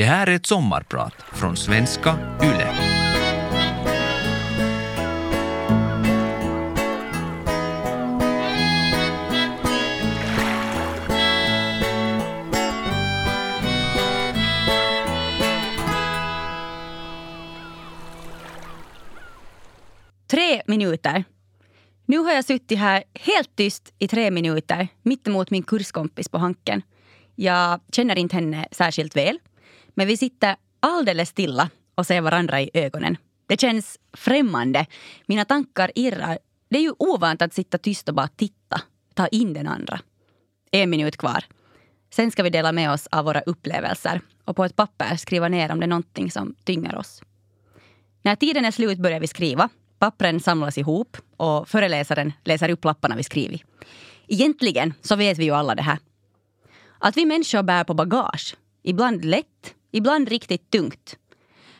Det här är ett sommarprat från svenska YLE. Tre minuter. Nu har jag suttit här helt tyst i tre minuter mittemot min kurskompis på Hanken. Jag känner inte henne särskilt väl, men vi sitter alldeles stilla och ser varandra i ögonen. Det känns främmande. Mina tankar irrar. Det är ju ovant att sitta tyst och bara titta, ta in den andra. En minut kvar. Sen ska vi dela med oss av våra upplevelser och på ett papper skriva ner om det är någonting som tynger oss. När tiden är slut börjar vi skriva. Pappren samlas ihop och föreläsaren läser upp lapparna vi skrivit. Egentligen så vet vi ju alla det här. Att vi människor bär på bagage. Ibland lätt, ibland riktigt tungt.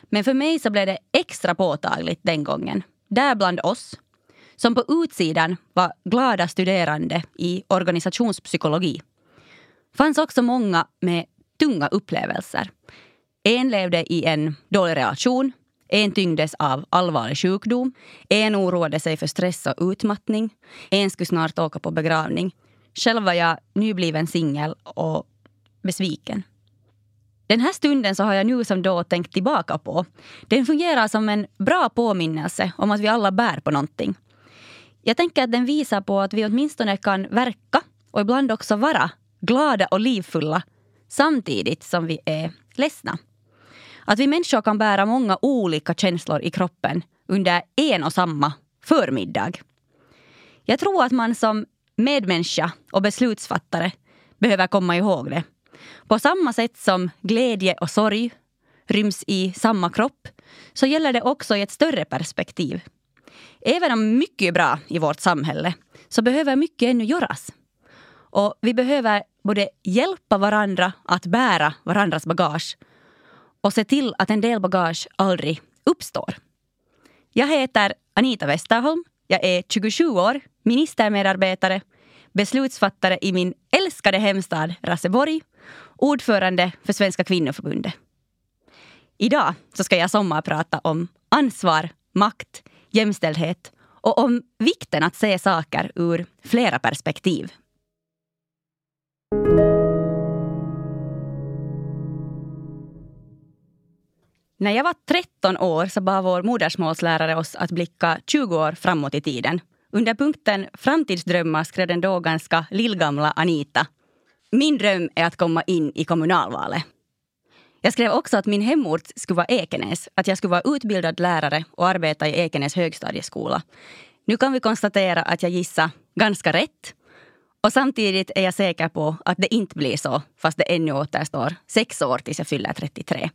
Men för mig så blev det extra påtagligt den gången. Där bland oss, som på utsidan var glada studerande i organisationspsykologi, fanns också många med tunga upplevelser. En levde i en dålig relation, en tyngdes av allvarlig sjukdom, en oroade sig för stress och utmattning, en skulle snart åka på begravning. Själv var jag nybliven singel och besviken. Den här stunden så har jag nu som då tänkt tillbaka på. Den fungerar som en bra påminnelse om att vi alla bär på någonting. Jag tänker att den visar på att vi åtminstone kan verka och ibland också vara glada och livfulla samtidigt som vi är ledsna. Att vi människor kan bära många olika känslor i kroppen under en och samma förmiddag. Jag tror att man som medmänniska och beslutsfattare behöver komma ihåg det. På samma sätt som glädje och sorg ryms i samma kropp så gäller det också i ett större perspektiv. Även om mycket är bra i vårt samhälle så behöver mycket ännu göras. Och vi behöver både hjälpa varandra att bära varandras bagage och se till att en del bagage aldrig uppstår. Jag heter Anita Westerholm. Jag är 27 år, ministermedarbetare, beslutsfattare i min älskade hemstad Raseborg, ordförande för Svenska kvinnoförbundet. Idag så ska jag sommarprata om ansvar, makt, jämställdhet och om vikten att se saker ur flera perspektiv. När jag var 13 år så bad vår modersmålslärare oss att blicka 20 år framåt i tiden. Under punkten Framtidsdrömmar skrev den då ganska lillgamla Anita. Min dröm är att komma in i kommunalvalet. Jag skrev också att min hemort skulle vara Ekenäs, att jag skulle vara utbildad lärare och arbeta i Ekenäs högstadieskola. Nu kan vi konstatera att jag gissar ganska rätt. Och samtidigt är jag säker på att det inte blir så, fast det ännu återstår sex år tills jag fyller 33.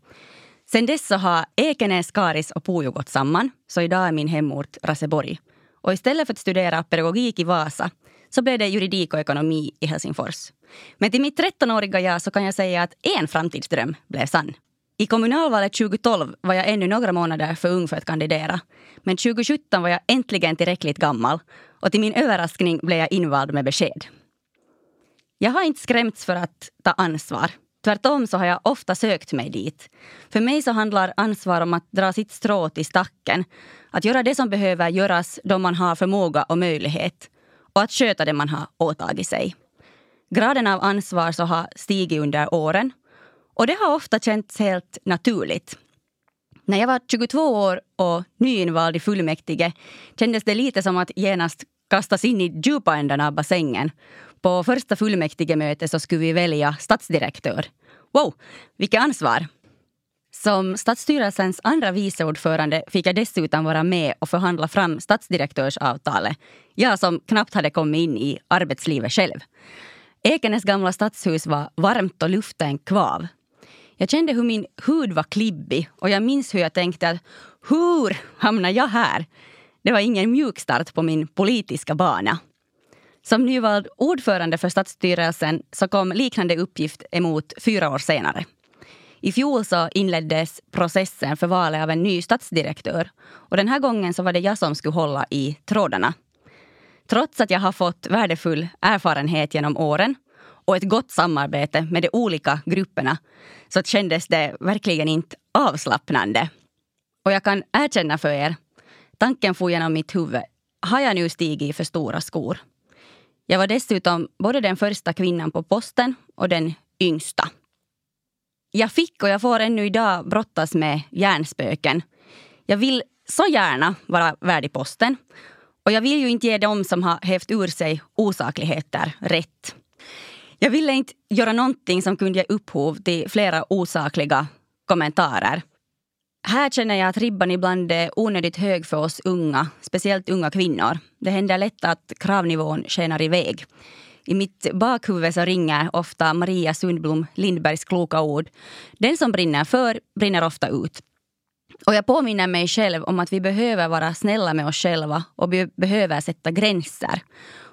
Sen dess så har Ekenäs, Karis och Pujo gått samman, så idag är min hemort Raseborg. Och istället för att studera pedagogik i Vasa så blev det juridik och ekonomi i Helsingfors. Men till mitt 13-åriga jag så kan jag säga att en framtidsdröm blev sann. I kommunalvalet 2012 var jag ännu några månader för ung för att kandidera. Men 2017 var jag äntligen tillräckligt gammal och till min överraskning blev jag invald med besked. Jag har inte skrämts för att ta ansvar. Tvärtom så har jag ofta sökt mig dit. För mig så handlar ansvar om att dra sitt strå till stacken. Att göra det som behöver göras då man har förmåga och möjlighet. Och att sköta det man har åtagit sig. Graden av ansvar så har stigit under åren. Och det har ofta känts helt naturligt. När jag var 22 år och nyinvald i fullmäktige kändes det lite som att genast kastas in i djupa änden av bassängen på första fullmäktigemötet så skulle vi välja statsdirektör. Wow, vilket ansvar! Som stadsstyrelsens andra vice ordförande fick jag dessutom vara med och förhandla fram stadsdirektörsavtalet. Jag som knappt hade kommit in i arbetslivet själv. Ekenäs gamla stadshus var varmt och luften kvav. Jag kände hur min hud var klibbig och jag minns hur jag tänkte att hur hamnar jag här? Det var ingen mjukstart på min politiska bana. Som nyvald ordförande för stadsstyrelsen så kom liknande uppgift emot fyra år senare. I fjol så inleddes processen för valet av en ny statsdirektör. Och den här gången så var det jag som skulle hålla i trådarna. Trots att jag har fått värdefull erfarenhet genom åren och ett gott samarbete med de olika grupperna så kändes det verkligen inte avslappnande. Och jag kan erkänna för er, tanken for genom mitt huvud. Har jag nu stigit i för stora skor? Jag var dessutom både den första kvinnan på posten och den yngsta. Jag fick och jag får ännu idag brottas med hjärnspöken. Jag vill så gärna vara värd i posten. Och jag vill ju inte ge dem som har hävt ur sig osakligheter rätt. Jag ville inte göra någonting som kunde ge upphov till flera osakliga kommentarer. Här känner jag att ribban ibland är onödigt hög för oss unga, speciellt unga kvinnor. Det händer lätt att kravnivån skenar iväg. I mitt bakhuvud så ringer ofta Maria Sundblom Lindbergs kloka ord. Den som brinner för brinner ofta ut. Och jag påminner mig själv om att vi behöver vara snälla med oss själva och vi behöver sätta gränser.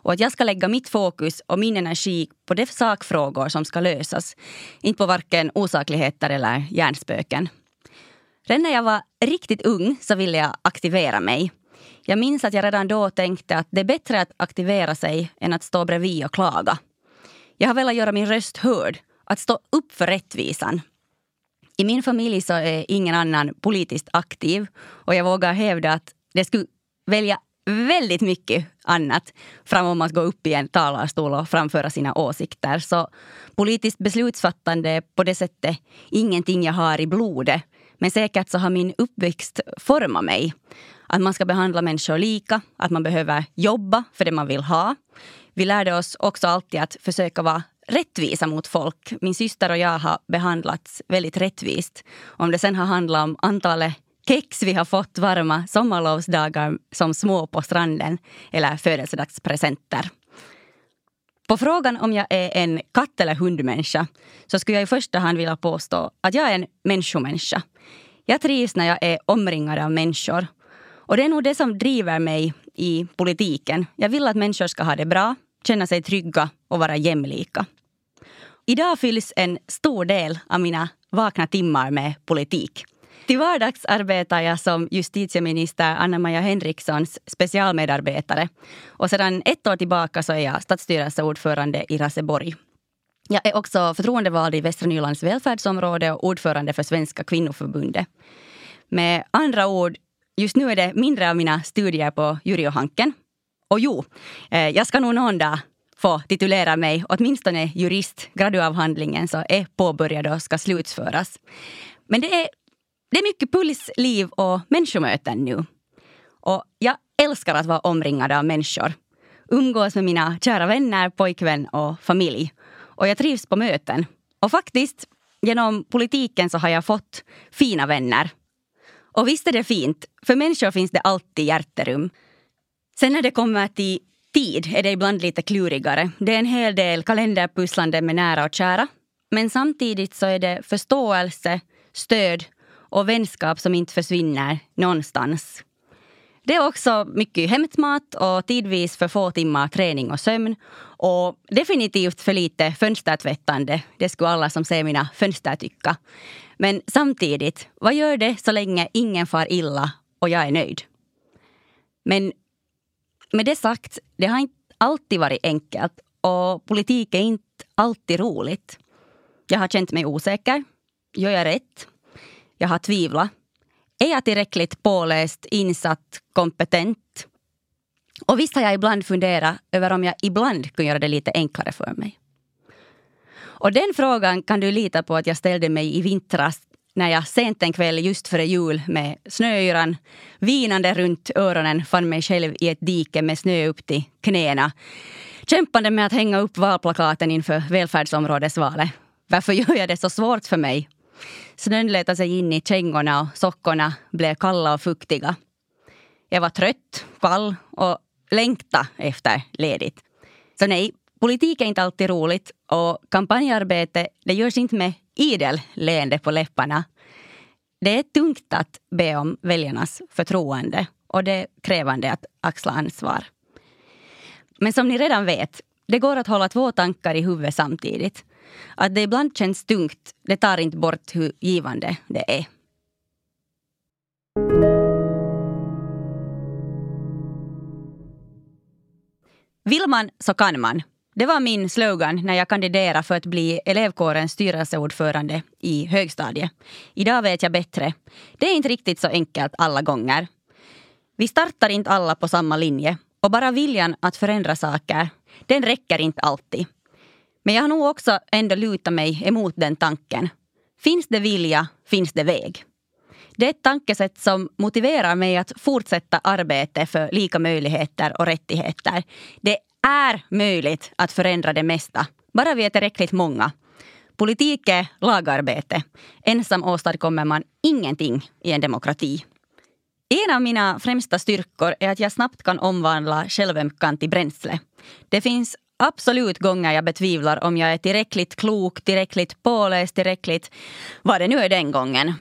Och att jag ska lägga mitt fokus och min energi på de sakfrågor som ska lösas. Inte på varken osakligheter eller hjärnspöken. Redan när jag var riktigt ung så ville jag aktivera mig. Jag minns att jag redan då tänkte att det är bättre att aktivera sig än att stå bredvid och klaga. Jag har velat göra min röst hörd, att stå upp för rättvisan. I min familj så är ingen annan politiskt aktiv och jag vågar hävda att det skulle välja väldigt mycket annat framom att gå upp i en talarstol och framföra sina åsikter. Så politiskt beslutsfattande är på det sättet ingenting jag har i blodet. Men säkert så har min uppväxt format mig. Att man ska behandla människor lika, att man behöver jobba för det man vill ha. Vi lärde oss också alltid att försöka vara rättvisa mot folk. Min syster och jag har behandlats väldigt rättvist. Om det sen har handlat om antalet kex vi har fått varma sommarlovsdagar som små på stranden eller födelsedagspresenter. På frågan om jag är en katt eller hundmänniska så skulle jag i första hand vilja påstå att jag är en människomänniska. Jag trivs när jag är omringad av människor. Och det är nog det som driver mig i politiken. Jag vill att människor ska ha det bra, känna sig trygga och vara jämlika. Idag fylls en stor del av mina vakna timmar med politik. Till vardags arbetar jag som justitieminister Anna-Maja Henrikssons specialmedarbetare. Och sedan ett år tillbaka så är jag stadsstyrelseordförande i Raseborg. Jag är också förtroendevald i Västra Nylands välfärdsområde och ordförande för Svenska kvinnoförbundet. Med andra ord, just nu är det mindre av mina studier på juriohanken. Och jo, eh, jag ska nog någon dag få titulera mig åtminstone jurist. Graduavhandlingen så är påbörjad och ska slutföras. Men det är det är mycket puls, liv och människomöten nu. Och jag älskar att vara omringad av människor. Umgås med mina kära vänner, pojkvän och familj. Och jag trivs på möten. Och faktiskt, genom politiken så har jag fått fina vänner. Och visst är det fint, för människor finns det alltid hjärterum. Sen när det kommer till tid är det ibland lite klurigare. Det är en hel del kalenderpusslande med nära och kära. Men samtidigt så är det förståelse, stöd och vänskap som inte försvinner någonstans. Det är också mycket hämtmat och tidvis för få timmar träning och sömn. Och definitivt för lite fönstertvättande. Det skulle alla som ser mina fönster tycka. Men samtidigt, vad gör det så länge ingen far illa och jag är nöjd? Men med det sagt, det har inte alltid varit enkelt och politik är inte alltid roligt. Jag har känt mig osäker. Gör jag rätt? Jag har tvivlat. Är jag tillräckligt påläst, insatt, kompetent? Och visst har jag ibland funderat över om jag ibland kunde göra det lite enklare för mig. Och den frågan kan du lita på att jag ställde mig i vintras när jag sent en kväll just före jul med snöyran vinande runt öronen fann mig själv i ett dike med snö upp till knäna. Kämpande med att hänga upp valplakaten inför välfärdsområdesvalet. Varför gör jag det så svårt för mig? Snön letade sig in i kängorna och sockorna blev kalla och fuktiga. Jag var trött, kall och längta efter ledigt. Så nej, politik är inte alltid roligt och kampanjarbete det görs inte med idel leende på läpparna. Det är tungt att be om väljarnas förtroende och det är krävande att axla ansvar. Men som ni redan vet, det går att hålla två tankar i huvudet samtidigt. Att det ibland känns tungt, det tar inte bort hur givande det är. Vill man så kan man. Det var min slogan när jag kandiderade för att bli elevkårens styrelseordförande i högstadiet. Idag vet jag bättre. Det är inte riktigt så enkelt alla gånger. Vi startar inte alla på samma linje och bara viljan att förändra saker, den räcker inte alltid. Men jag har nog också ändå lutat mig emot den tanken. Finns det vilja, finns det väg. Det är ett tankesätt som motiverar mig att fortsätta arbeta för lika möjligheter och rättigheter. Det är möjligt att förändra det mesta, bara vi är tillräckligt många. Politik är lagarbete. Ensam åstadkommer man ingenting i en demokrati. En av mina främsta styrkor är att jag snabbt kan omvandla självömkan till bränsle. Det finns absolut gånger jag betvivlar om jag är tillräckligt klok, tillräckligt påläst, tillräckligt vad det nu är den gången.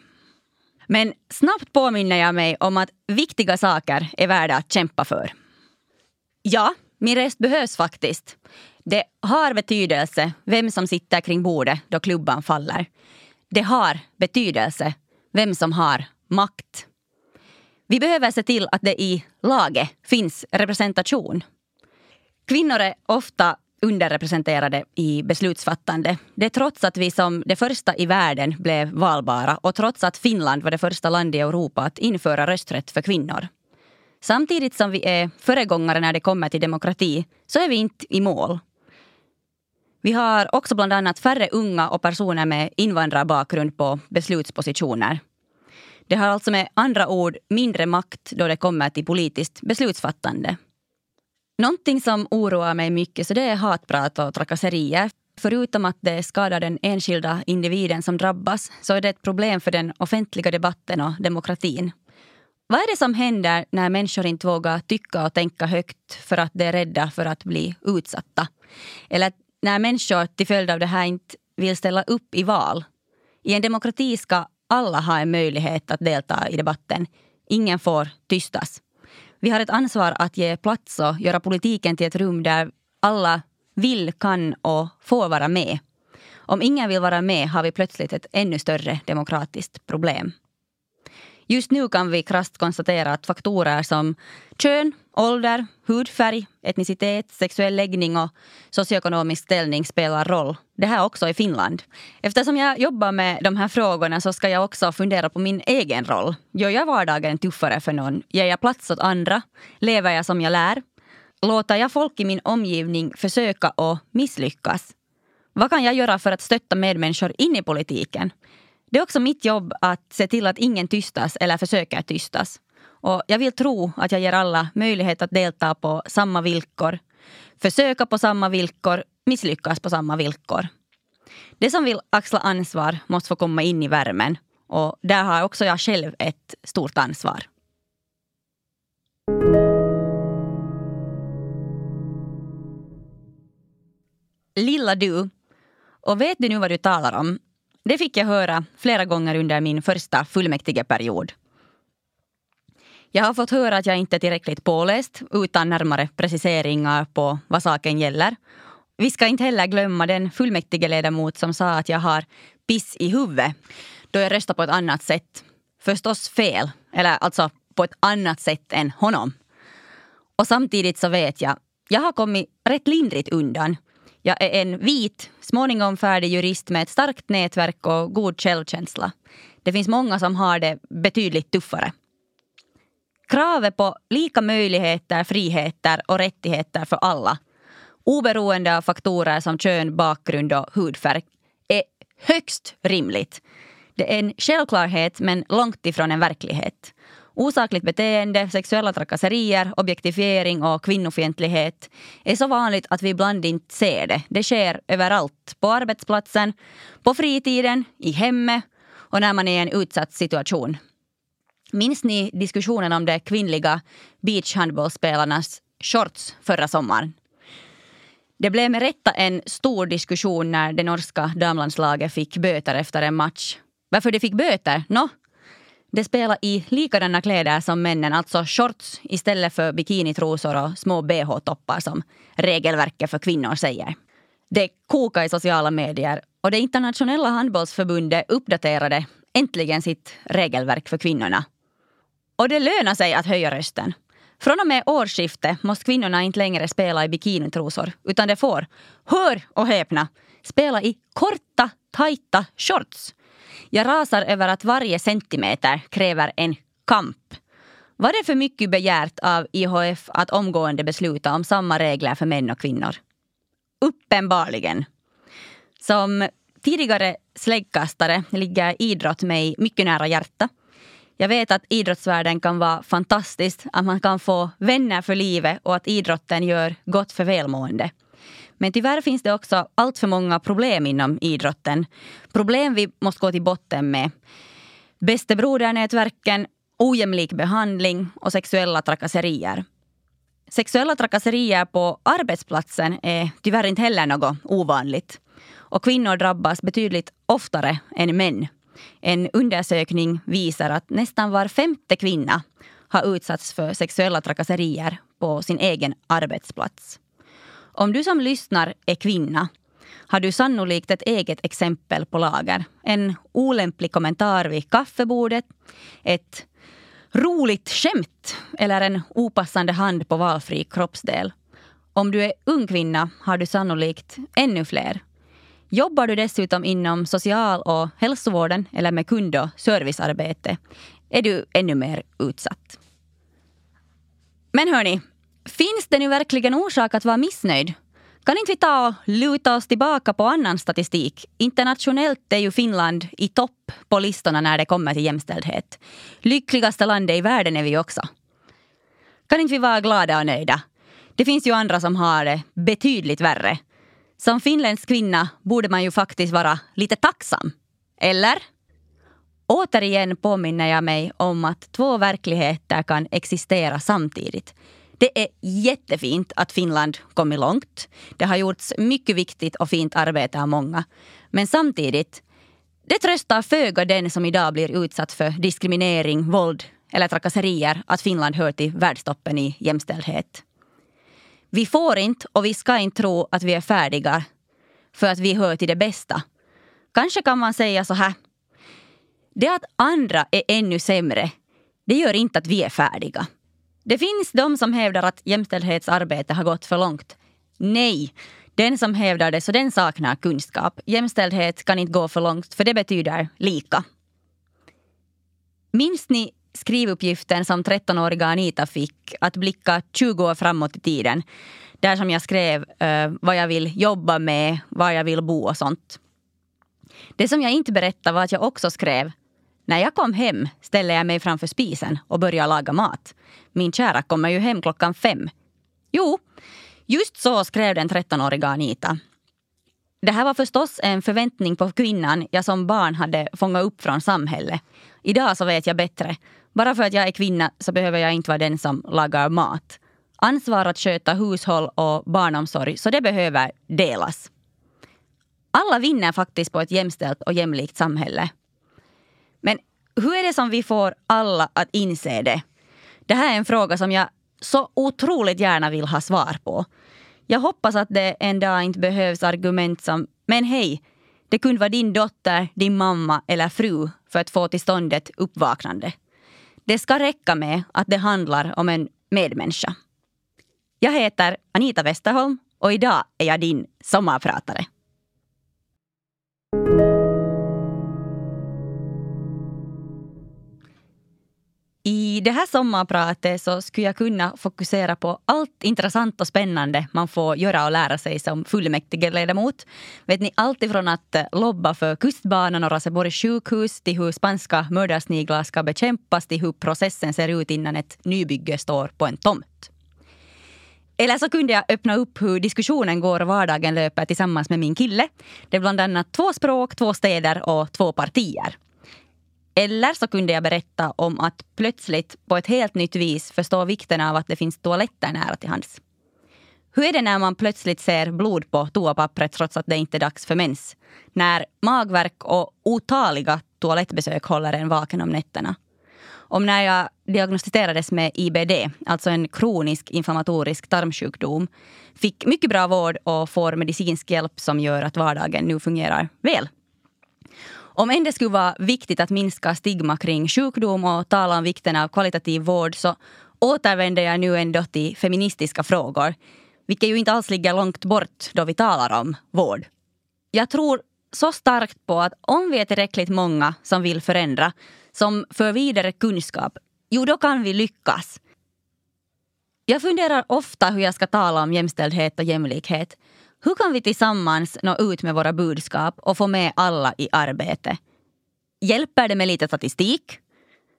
Men snabbt påminner jag mig om att viktiga saker är värda att kämpa för. Ja, min röst behövs faktiskt. Det har betydelse vem som sitter kring bordet då klubban faller. Det har betydelse vem som har makt. Vi behöver se till att det i laget finns representation. Kvinnor är ofta underrepresenterade i beslutsfattande. Det är trots att vi som det första i världen blev valbara och trots att Finland var det första landet i Europa att införa rösträtt för kvinnor. Samtidigt som vi är föregångare när det kommer till demokrati så är vi inte i mål. Vi har också bland annat färre unga och personer med invandrarbakgrund på beslutspositioner. Det har alltså med andra ord mindre makt då det kommer till politiskt beslutsfattande. Någonting som oroar mig mycket så det är hatprat och trakasserier. Förutom att det skadar den enskilda individen som drabbas så är det ett problem för den offentliga debatten och demokratin. Vad är det som händer när människor inte vågar tycka och tänka högt för att de är rädda för att bli utsatta? Eller när människor till följd av det här inte vill ställa upp i val? I en demokrati ska alla ha en möjlighet att delta i debatten. Ingen får tystas. Vi har ett ansvar att ge plats och göra politiken till ett rum där alla vill, kan och får vara med. Om ingen vill vara med har vi plötsligt ett ännu större demokratiskt problem. Just nu kan vi krasst konstatera att faktorer som kön, ålder, hudfärg, etnicitet, sexuell läggning och socioekonomisk ställning spelar roll. Det här också i Finland. Eftersom jag jobbar med de här frågorna så ska jag också fundera på min egen roll. Gör jag vardagen tuffare för någon? Ger jag plats åt andra? Lever jag som jag lär? Låter jag folk i min omgivning försöka och misslyckas? Vad kan jag göra för att stötta medmänniskor in i politiken? Det är också mitt jobb att se till att ingen tystas eller försöker tystas. Och jag vill tro att jag ger alla möjlighet att delta på samma villkor, försöka på samma villkor, misslyckas på samma villkor. Det som vill axla ansvar måste få komma in i värmen och där har också jag själv ett stort ansvar. Lilla du, och vet du nu vad du talar om det fick jag höra flera gånger under min första fullmäktigeperiod. Jag har fått höra att jag inte är tillräckligt påläst utan närmare preciseringar på vad saken gäller. Vi ska inte heller glömma den fullmäktigeledamot som sa att jag har piss i huvudet då jag röstar på ett annat sätt. Förstås fel, eller alltså på ett annat sätt än honom. Och samtidigt så vet jag, jag har kommit rätt lindrigt undan jag är en vit, småningom färdig jurist med ett starkt nätverk och god självkänsla. Det finns många som har det betydligt tuffare. Kravet på lika möjligheter, friheter och rättigheter för alla oberoende av faktorer som kön, bakgrund och hudfärg är högst rimligt. Det är en självklarhet men långt ifrån en verklighet. Osakligt beteende, sexuella trakasserier, objektifiering och kvinnofientlighet är så vanligt att vi ibland inte ser det. Det sker överallt. På arbetsplatsen, på fritiden, i hemmet och när man är i en utsatt situation. Minns ni diskussionen om de kvinnliga beachhandbollsspelarnas shorts förra sommaren? Det blev med rätta en stor diskussion när det norska damlandslaget fick böter efter en match. Varför de fick böter? Nå, de spelar i likadana kläder som männen, alltså shorts istället för bikinitrosor och små bh-toppar som regelverket för kvinnor säger. Det kokar i sociala medier och det internationella handbollsförbundet uppdaterade äntligen sitt regelverk för kvinnorna. Och det lönar sig att höja rösten. Från och med årsskiftet måste kvinnorna inte längre spela i bikinitrosor utan de får, hör och häpna, spela i korta, tajta shorts. Jag rasar över att varje centimeter kräver en kamp. Var det för mycket begärt av IHF att omgående besluta om samma regler för män och kvinnor? Uppenbarligen. Som tidigare släggkastare ligger idrott mig mycket nära hjärtat. Jag vet att idrottsvärlden kan vara fantastisk, att man kan få vänner för livet och att idrotten gör gott för välmående. Men tyvärr finns det också allt för många problem inom idrotten. Problem vi måste gå till botten med. Bästebrodernätverken, ojämlik behandling och sexuella trakasserier. Sexuella trakasserier på arbetsplatsen är tyvärr inte heller något ovanligt. Och kvinnor drabbas betydligt oftare än män. En undersökning visar att nästan var femte kvinna har utsatts för sexuella trakasserier på sin egen arbetsplats. Om du som lyssnar är kvinna har du sannolikt ett eget exempel på lager. En olämplig kommentar vid kaffebordet, ett roligt skämt eller en opassande hand på valfri kroppsdel. Om du är ung kvinna har du sannolikt ännu fler. Jobbar du dessutom inom social och hälsovården eller med kund och servicearbete är du ännu mer utsatt. Men hörni, finns det nu verkligen orsak att vara missnöjd? Kan inte vi ta och luta oss tillbaka på annan statistik? Internationellt är ju Finland i topp på listorna när det kommer till jämställdhet. Lyckligaste landet i världen är vi också. Kan inte vi vara glada och nöjda? Det finns ju andra som har det betydligt värre. Som finländsk kvinna borde man ju faktiskt vara lite tacksam. Eller? Återigen påminner jag mig om att två verkligheter kan existera samtidigt. Det är jättefint att Finland kommit långt. Det har gjorts mycket viktigt och fint arbete av många. Men samtidigt, det tröstar föga den som idag blir utsatt för diskriminering, våld eller trakasserier att Finland hör till världstoppen i jämställdhet. Vi får inte och vi ska inte tro att vi är färdiga för att vi hör till det bästa. Kanske kan man säga så här. Det att andra är ännu sämre, det gör inte att vi är färdiga. Det finns de som hävdar att jämställdhetsarbete har gått för långt. Nej, den som hävdar det så den saknar kunskap. Jämställdhet kan inte gå för långt för det betyder lika. Minns ni skrivuppgiften som 13-åriga Anita fick att blicka 20 år framåt i tiden? Där som jag skrev uh, vad jag vill jobba med, var jag vill bo och sånt. Det som jag inte berättade var att jag också skrev när jag kom hem ställde jag mig framför spisen och började laga mat. Min kära kommer ju hem klockan fem. Jo, just så skrev den 13-åriga Anita. Det här var förstås en förväntning på kvinnan jag som barn hade fångat upp från samhället. Idag så vet jag bättre. Bara för att jag är kvinna så behöver jag inte vara den som lagar mat. Ansvar att sköta hushåll och barnomsorg, så det behöver delas. Alla vinner faktiskt på ett jämställt och jämlikt samhälle. Men hur är det som vi får alla att inse det? Det här är en fråga som jag så otroligt gärna vill ha svar på. Jag hoppas att det en dag inte behövs argument som “men hej, det kunde vara din dotter, din mamma eller fru för att få till stånd ett uppvaknande”. Det ska räcka med att det handlar om en medmänniska. Jag heter Anita Westerholm och idag är jag din sommarpratare. I det här sommarpratet så skulle jag kunna fokusera på allt intressant och spännande man får göra och lära sig som fullmäktigeledamot. Vet ni, allt ifrån att eh, lobba för kustbanan och Raseborgs sjukhus till hur spanska mördarsniglar ska bekämpas till hur processen ser ut innan ett nybygge står på en tomt. Eller så kunde jag öppna upp hur diskussionen går och vardagen löper tillsammans med min kille. Det är bland annat två språk, två städer och två partier. Eller så kunde jag berätta om att plötsligt på ett helt nytt vis förstå vikten av att det finns toaletter nära till hands. Hur är det när man plötsligt ser blod på toapappret trots att det inte är dags för mens? När magverk och otaliga toalettbesök håller en vaken om nätterna? Om när jag diagnostiserades med IBD, alltså en kronisk inflammatorisk tarmsjukdom, fick mycket bra vård och får medicinsk hjälp som gör att vardagen nu fungerar väl om än det skulle vara viktigt att minska stigma kring sjukdom och tala om vikten av kvalitativ vård så återvänder jag nu ändå till feministiska frågor, vilket ju inte alls ligger långt bort då vi talar om vård. Jag tror så starkt på att om vi är tillräckligt många som vill förändra, som för vidare kunskap, jo då kan vi lyckas. Jag funderar ofta hur jag ska tala om jämställdhet och jämlikhet. Hur kan vi tillsammans nå ut med våra budskap och få med alla i arbete? Hjälper det med lite statistik?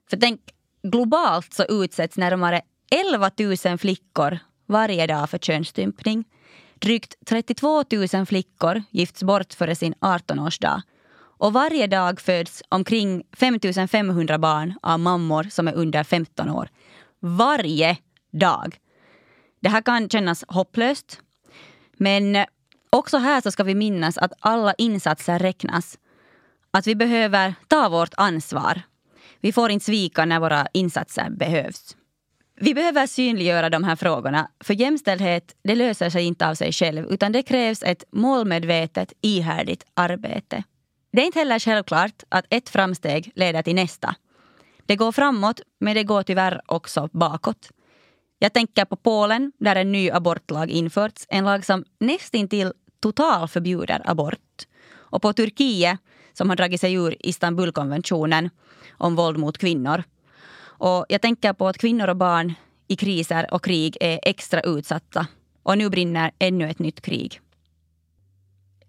För tänk, globalt så utsätts närmare 11 000 flickor varje dag för könsstympning. Drygt 32 000 flickor gifts bort före sin 18-årsdag. Och varje dag föds omkring 5 500 barn av mammor som är under 15 år. Varje dag! Det här kan kännas hopplöst. Men eh, också här så ska vi minnas att alla insatser räknas. Att vi behöver ta vårt ansvar. Vi får inte svika när våra insatser behövs. Vi behöver synliggöra de här frågorna, för jämställdhet det löser sig inte av sig själv utan det krävs ett målmedvetet, ihärdigt arbete. Det är inte heller självklart att ett framsteg leder till nästa. Det går framåt, men det går tyvärr också bakåt. Jag tänker på Polen, där en ny abortlag införts. En lag som nästintill totalförbjuder abort. Och på Turkiet, som har dragit sig ur Istanbulkonventionen om våld mot kvinnor. Och jag tänker på att kvinnor och barn i kriser och krig är extra utsatta. Och nu brinner ännu ett nytt krig.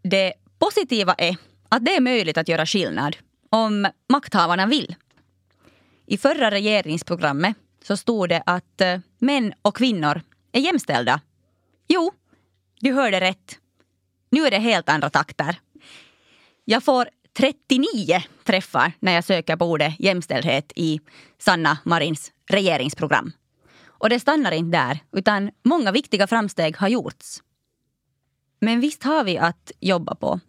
Det positiva är att det är möjligt att göra skillnad om makthavarna vill. I förra regeringsprogrammet så stod det att eh, män och kvinnor är jämställda. Jo, du hörde rätt. Nu är det helt andra takter. Jag får 39 träffar när jag söker på ordet jämställdhet i Sanna Marins regeringsprogram. Och det stannar inte där, utan många viktiga framsteg har gjorts. Men visst har vi att jobba på.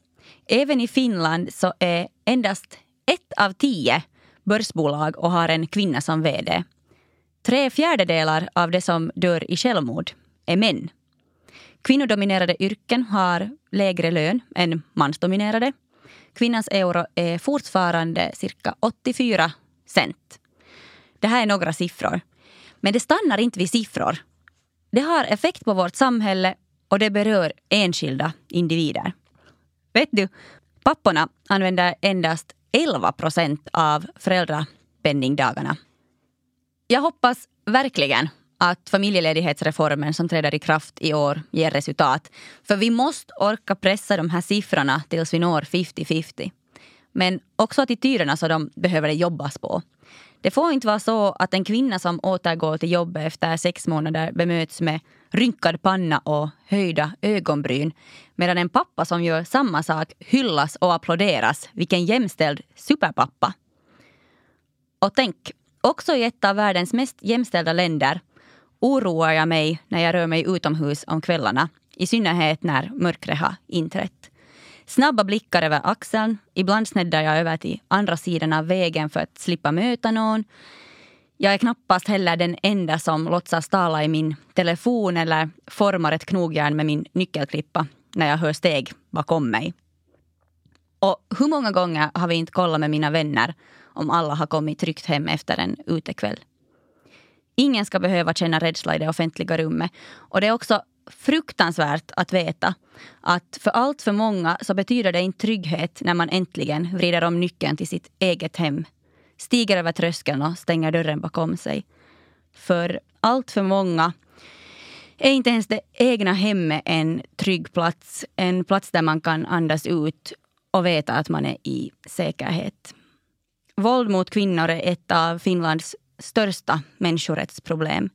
Även i Finland så är endast ett av tio börsbolag och har en kvinna som vd. Tre fjärdedelar av de som dör i självmord är män. Kvinnodominerade yrken har lägre lön än mansdominerade. Kvinnans euro är fortfarande cirka 84 cent. Det här är några siffror. Men det stannar inte vid siffror. Det har effekt på vårt samhälle och det berör enskilda individer. Vet du, papporna använder endast 11 procent av föräldrapenningdagarna. Jag hoppas verkligen att familjeledighetsreformen som träder i kraft i år ger resultat. För vi måste orka pressa de här siffrorna tills vi når 50-50. Men också attityderna så de behöver det jobbas på. Det får inte vara så att en kvinna som återgår till jobbet efter sex månader bemöts med rynkad panna och höjda ögonbryn medan en pappa som gör samma sak hyllas och applåderas. Vilken jämställd superpappa! Och tänk, också i ett av världens mest jämställda länder oroar jag mig när jag rör mig utomhus om kvällarna. I synnerhet när mörkret har inträtt. Snabba blickar över axeln. Ibland sneddar jag över till andra sidan av vägen för att slippa möta någon. Jag är knappast heller den enda som låtsas tala i min telefon eller formar ett knogjärn med min nyckelklippa när jag hör steg bakom mig. Och hur många gånger har vi inte kollat med mina vänner om alla har kommit tryggt hem efter en utekväll? Ingen ska behöva känna rädsla i det offentliga rummet. Och det är också fruktansvärt att veta att för allt för många så betyder det inte trygghet när man äntligen vrider om nyckeln till sitt eget hem, stiger över tröskeln och stänger dörren bakom sig. För allt för många är inte ens det egna hemmet en trygg plats. En plats där man kan andas ut och veta att man är i säkerhet. Våld mot kvinnor är ett av Finlands största människorättsproblem.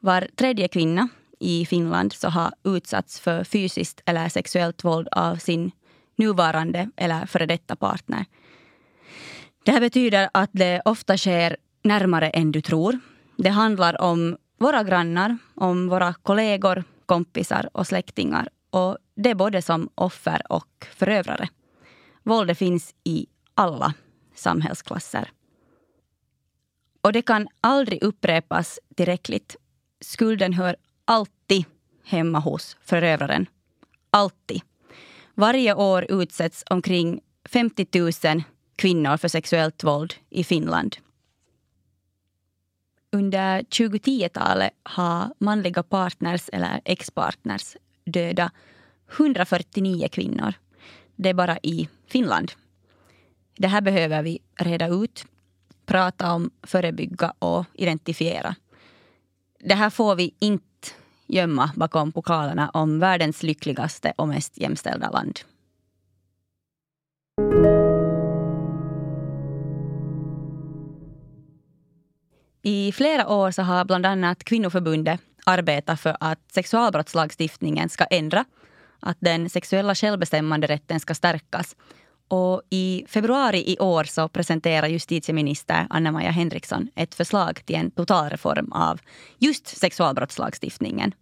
Var tredje kvinna i Finland så har utsatts för fysiskt eller sexuellt våld av sin nuvarande eller före detta partner. Det här betyder att det ofta sker närmare än du tror. Det handlar om våra grannar, om våra kollegor, kompisar och släktingar. Och det är både som offer och förövare. Våldet finns i alla samhällsklasser. Och det kan aldrig upprepas tillräckligt. Skulden hör alltid hemma hos förövaren. Alltid. Varje år utsätts omkring 50 000 kvinnor för sexuellt våld i Finland. Under 2010-talet har manliga partners eller ex-partners dödat 149 kvinnor. Det är bara i Finland. Det här behöver vi reda ut, prata om, förebygga och identifiera. Det här får vi inte gömma bakom pokalerna om världens lyckligaste och mest jämställda land. I flera år så har bland annat Kvinnoförbundet arbetat för att sexualbrottslagstiftningen ska ändra, att den sexuella självbestämmanderätten ska stärkas. Och I februari i år så presenterar justitieminister Anna-Maja Henriksson ett förslag till en totalreform av just sexualbrottslagstiftningen.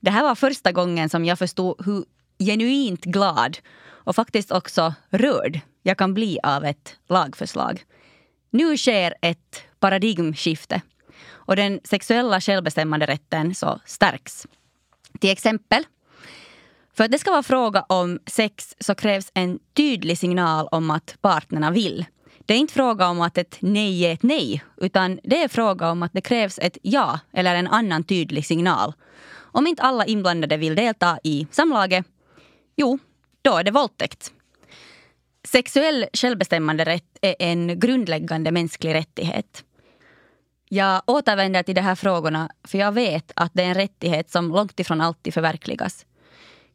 Det här var första gången som jag förstod hur genuint glad och faktiskt också rörd jag kan bli av ett lagförslag. Nu sker ett paradigmskifte och den sexuella självbestämmanderätten så stärks. Till exempel, för att det ska vara fråga om sex så krävs en tydlig signal om att partnerna vill. Det är inte fråga om att ett nej är ett nej, utan det är fråga om att det krävs ett ja eller en annan tydlig signal. Om inte alla inblandade vill delta i samlaget, jo, då är det våldtäkt. Sexuell självbestämmanderätt är en grundläggande mänsklig rättighet. Jag återvänder till de här frågorna för jag vet att det är en rättighet som långt ifrån alltid förverkligas.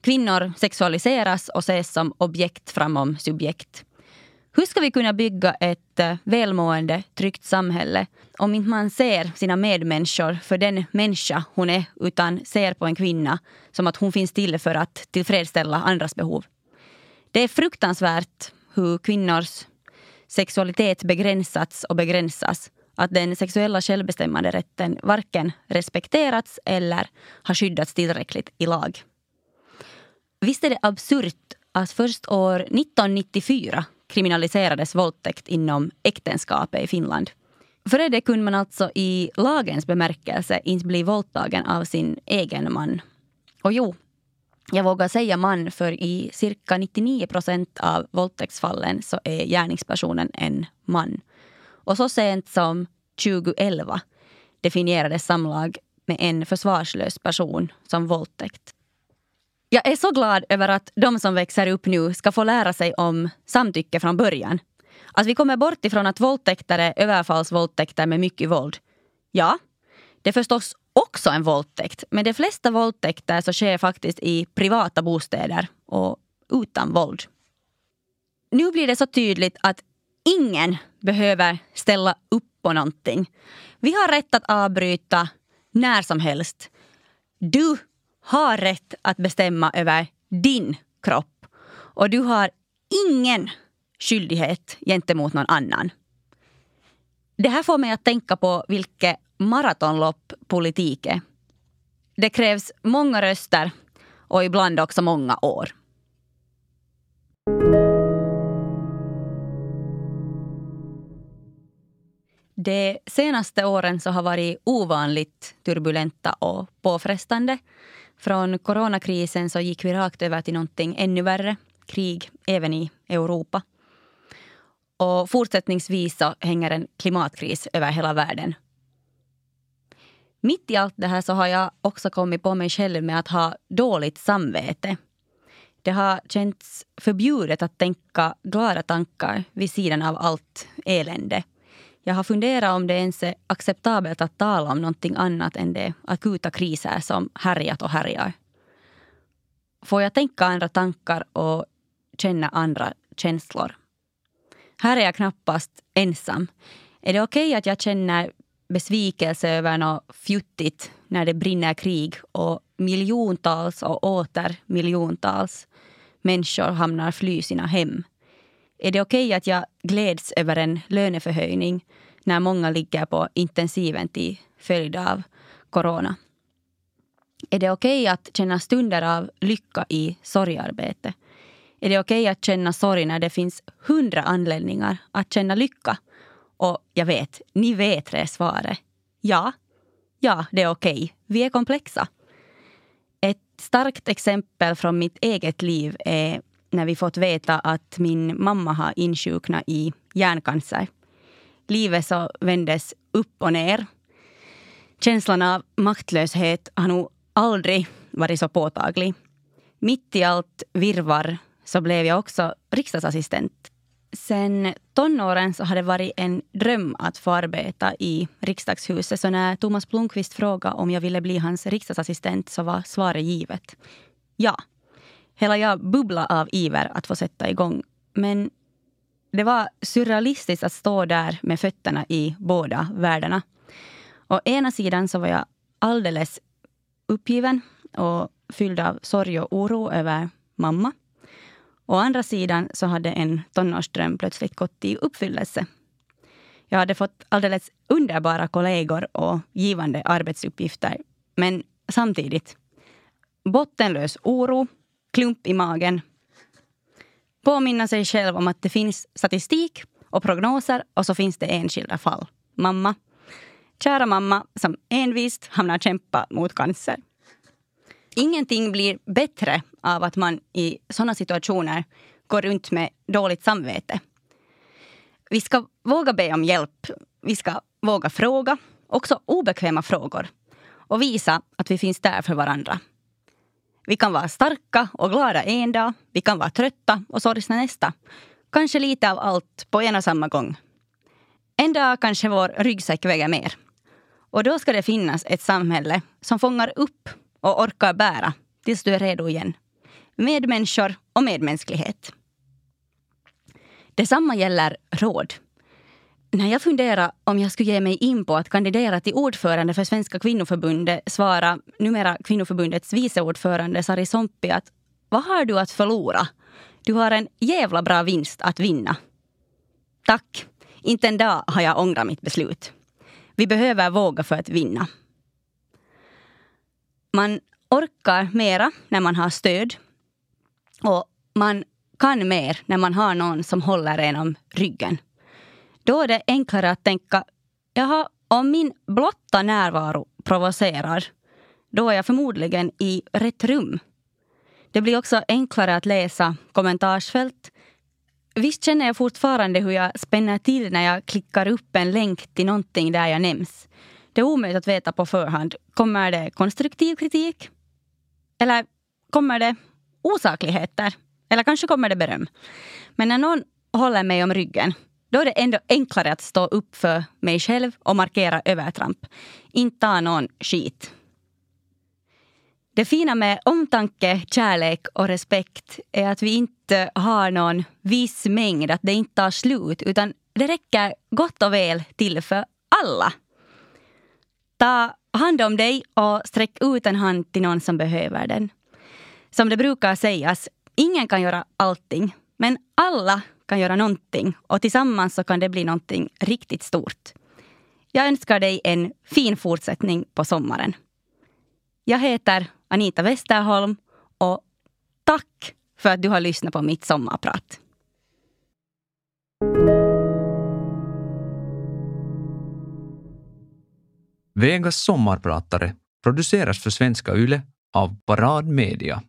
Kvinnor sexualiseras och ses som objekt framom subjekt. Hur ska vi kunna bygga ett eh, välmående, tryggt samhälle om inte man ser sina medmänniskor för den människa hon är utan ser på en kvinna som att hon finns till för att tillfredsställa andras behov? Det är fruktansvärt hur kvinnors sexualitet begränsats och begränsas. Att den sexuella självbestämmanderätten varken respekterats eller har skyddats tillräckligt i lag. Visst är det absurt att först år 1994 kriminaliserades våldtäkt inom äktenskapet i Finland. Före det kunde man alltså i lagens bemärkelse inte bli våldtagen av sin egen man. Och jo, jag vågar säga man för i cirka 99 procent av våldtäktsfallen så är gärningspersonen en man. Och så sent som 2011 definierades samlag med en försvarslös person som våldtäkt. Jag är så glad över att de som växer upp nu ska få lära sig om samtycke från början. Att vi kommer bort ifrån att våldtäkter är överfallsvåldtäkter med mycket våld. Ja, det är förstås också en våldtäkt. Men de flesta våldtäkter så sker faktiskt i privata bostäder och utan våld. Nu blir det så tydligt att ingen behöver ställa upp på någonting. Vi har rätt att avbryta när som helst. Du har rätt att bestämma över din kropp. Och du har ingen skyldighet gentemot någon annan. Det här får mig att tänka på vilket maratonlopp politik är. Det krävs många röster och ibland också många år. De senaste åren så har varit ovanligt turbulenta och påfrestande. Från coronakrisen så gick vi rakt över till någonting ännu värre, krig även i Europa. Och fortsättningsvis så hänger en klimatkris över hela världen. Mitt i allt det här så har jag också kommit på mig själv med att ha dåligt samvete. Det har känts förbjudet att tänka glada tankar vid sidan av allt elände. Jag har funderat om det ens är acceptabelt att tala om någonting annat än de akuta kriser som härjat och härjar. Får jag tänka andra tankar och känna andra känslor? Här är jag knappast ensam. Är det okej okay att jag känner besvikelse över något fjuttigt när det brinner krig och miljontals och åter miljontals människor hamnar fly sina hem? Är det okej okay att jag gläds över en löneförhöjning när många ligger på intensiven till följd av corona? Är det okej okay att känna stunder av lycka i sorgarbete? Är det okej okay att känna sorg när det finns hundra anledningar att känna lycka? Och jag vet, ni vet det svaret. Ja, ja, det är okej. Okay. Vi är komplexa. Ett starkt exempel från mitt eget liv är när vi fått veta att min mamma har insjuknat i hjärncancer. Livet så vändes upp och ner. Känslan av maktlöshet har nog aldrig varit så påtaglig. Mitt i allt virvar så blev jag också riksdagsassistent. Sen tonåren så har det varit en dröm att få arbeta i riksdagshuset. Så när Thomas Blomqvist frågade om jag ville bli hans riksdagsassistent så var svaret givet. Ja. Hela jag bubblade av iver att få sätta igång. Men det var surrealistiskt att stå där med fötterna i båda världarna. Å ena sidan så var jag alldeles uppgiven och fylld av sorg och oro över mamma. Å andra sidan så hade en tonårsdröm plötsligt gått i uppfyllelse. Jag hade fått alldeles underbara kollegor och givande arbetsuppgifter. Men samtidigt bottenlös oro, klump i magen. Påminna sig själv om att det finns statistik och prognoser och så finns det enskilda fall. Mamma. Kära mamma som envist hamnar kämpa mot cancer. Ingenting blir bättre av att man i såna situationer går runt med dåligt samvete. Vi ska våga be om hjälp. Vi ska våga fråga, också obekväma frågor och visa att vi finns där för varandra. Vi kan vara starka och glada en dag. Vi kan vara trötta och sorgsna nästa. Kanske lite av allt på en och samma gång. En dag kanske vår ryggsäck väger mer. Och då ska det finnas ett samhälle som fångar upp och orkar bära tills du är redo igen. Medmänniskor och medmänsklighet. Detsamma gäller råd. När jag funderade om jag skulle ge mig in på att kandidera till ordförande för Svenska kvinnoförbundet svarade numera kvinnoförbundets vice ordförande Sari Sompi att vad har du att förlora? Du har en jävla bra vinst att vinna. Tack. Inte en dag har jag ångrat mitt beslut. Vi behöver våga för att vinna. Man orkar mera när man har stöd. Och man kan mer när man har någon som håller en om ryggen. Då är det enklare att tänka, jaha, om min blotta närvaro provocerar, då är jag förmodligen i rätt rum. Det blir också enklare att läsa kommentarsfält. Visst känner jag fortfarande hur jag spänner till när jag klickar upp en länk till någonting där jag nämns. Det är omöjligt att veta på förhand. Kommer det konstruktiv kritik? Eller kommer det osakligheter? Eller kanske kommer det beröm? Men när någon håller mig om ryggen då är det ändå enklare att stå upp för mig själv och markera övertramp. Inte ta någon skit. Det fina med omtanke, kärlek och respekt är att vi inte har någon viss mängd, att det inte tar slut, utan det räcker gott och väl till för alla. Ta hand om dig och sträck ut en hand till någon som behöver den. Som det brukar sägas, ingen kan göra allting, men alla kan göra någonting och tillsammans så kan det bli någonting riktigt stort. Jag önskar dig en fin fortsättning på sommaren. Jag heter Anita Westerholm och tack för att du har lyssnat på mitt sommarprat. Vegas sommarpratare produceras för Svenska Yle av Parad Media